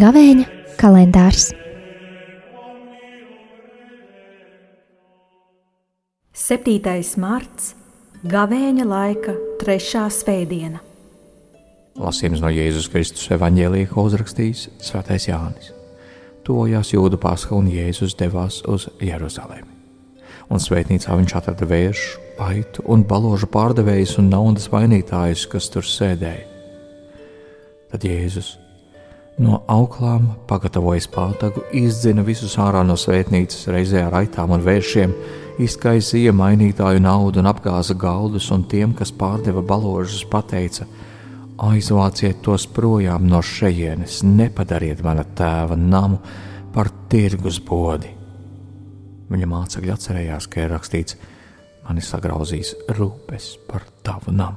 Gavēņa kalendārs 7. marts - Gavēņa laika trešā svētdiena. Lasījums no Jēzus Kristus evanģēlīja, ko uzrakstījis Svētais Jānis. Tojās jūdu pasaka un Jēzus devās uz Jeruzalemi. Un svētnīcā viņš atrada vēršu, aitu un baložu pārdevējus un naudas mainītājus, kas tur sēdēja. Tad Jēzus no auklām pagatavoja spātagu, izdzina visus ārā no svētnīcas, reizē ar aitām un vēršiem, izkaisīja mainītāju naudu un apgāza galdus, un tiem, kas pārdeva baložus, pateica: Aizvāciet tos projām no šejienes, nepadariet mana tēva namu par tirgus bodi. Viņa mācekļi atcerējās, ka ir rakstīts: Mani sagrauzīs rūpes par tavu namu.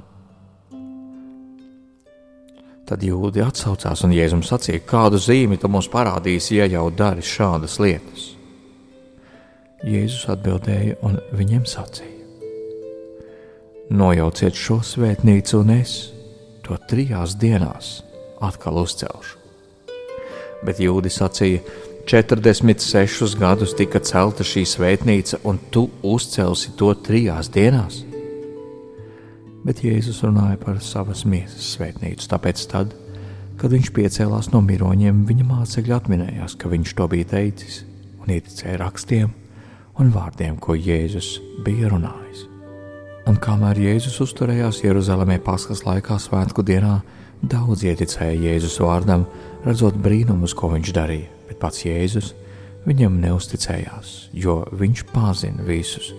Tad jūdi atsaucās un Jēzus sacīja, kādu zīmi tu mums parādīsi, ja jau dari šādas lietas. Jēzus atbildēja un viņiem sacīja: Nojauciet šo svētnīcu, un es to trijās dienās atkal uzcelšu. Bet jūdi sacīja: 46 gadus tika celta šī svētnīca, un tu uzcelsi to trijās dienās. Bet Jēzus runāja par savas miesas svētnīcu, tāpēc tad, kad viņš piecēlās no miroņiem, viņa mācekļi atminējās, ka viņš to bija teicis un ieticēja rakstiem un vārdiem, ko Jēzus bija runājis. Un kamēr Jēzus uzturējās Jeruzalemē Paskas laikā, Svētku dienā, daudz ieticēja Jēzus vārdam, redzot brīnumus, ko viņš darīja, bet pats Jēzus viņam neusticējās, jo viņš pazina visus,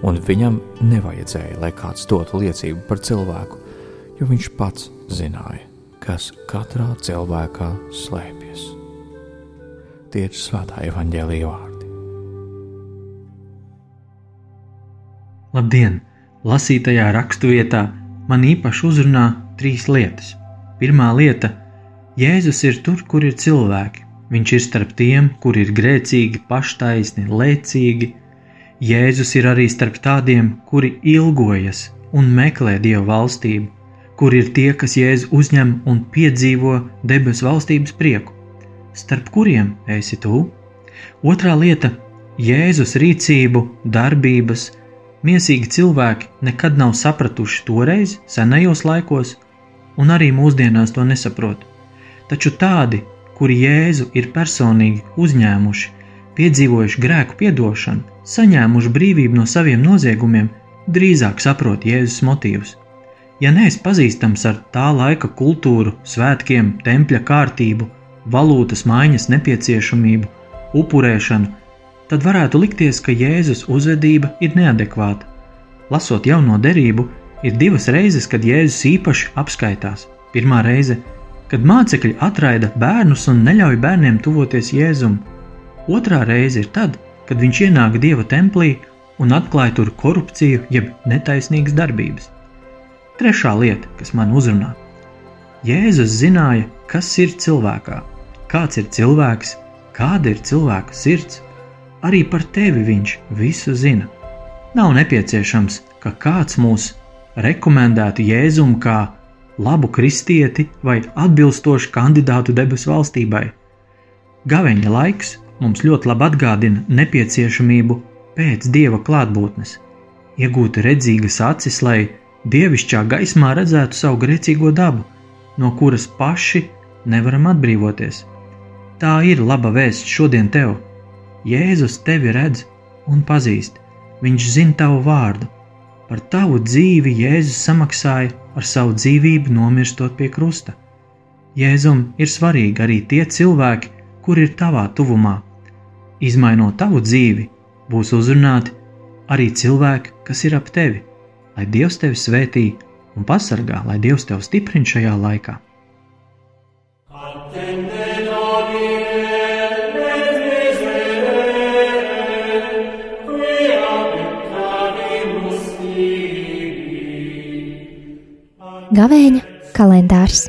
un viņam nevajadzēja, lai kāds dotu liecību par cilvēku, jo viņš pats zināja, kas katrā cilvēkā slēpjas. Tie ir svētā evaņģēlīja vārdi. Labdien! Lasītajā raksturvietā man īpaši uzrunā trīs lietas. Pirmā lieta - Jēzus ir tur, kur ir cilvēki. Viņš ir starp tiem, kuri ir grēcīgi, paštaisni, lēcīgi. Jēzus ir arī starp tādiem, kuri ilgojas un meklē Dieva valstību, kur ir tie, kas Jēzu uzņem un piedzīvo debesu valstības prieku, starp kuriem esi tu. Otrā lieta - Jēzus rīcību, darbības, Miesīgi cilvēki nekad nav sapratuši toreiz, senajos laikos, un arī mūsdienās to nesaprot. Taču tādi, kuri Jēzu ir personīgi uzņēmuši, piedzīvojuši grēku piedošanu, saņēmuši brīvību no saviem noziegumiem, drīzāk saprot Jēzus motīvus. Ja neesi pazīstams ar tā laika kultūru, svētkiem, tempļa kārtību, valūtas maiņas nepieciešamību, upurēšanu, tad varētu likties, ka Jēzus uzvedība ir neadekvāta. Lasot jauno derību, ir divas reizes, kad Jēzus īpaši apskaitās. Pirmā reize, kad mācekļi atraida bērnus un neļauj bērniem tuvoties Jēzum. Otrā reize ir tad, kad viņš ienāk Dieva templī un atklāja tur korupciju jeb netaisnīgas darbības. Trešā lieta, kas man uzrunā. Jēzus zināja, kas ir cilvēkā, kāds ir cilvēks, kāda ir cilvēka sirds Arī par tevi viņš visu zina. Nav nepieciešams, ka kāds mūs rekomendētu Jēzumu kā labu kristieti vai atbilstošu kandidātu debesu valstībai. Gaveņa laiks mums ļoti labi atgādina nepieciešamību pēc dieva klātbūtnes, iegūt redzīgas acis, lai dievišķā gaismā redzētu savu grēcīgo dabu, no kuras paši nevaram atbrīvoties. Tā ir laba vēsts šodien tev, Jēzus tevi redz un pazīst. Viņš zina tavu vārdu. Par tavu dzīvi Jēzus samaksāja ar savu dzīvību, nomirstot pie krusta. Jēzum ir svarīgi arī tie cilvēki, kur ir tavā tuvumā. Izmainot tavu dzīvi, būs uzrunāti arī cilvēki, kas ir ap tevi, lai Dievs tevi svētī un pasargā, lai Dievs tevi stiprina šajā laikā. Gavēņa kalendārs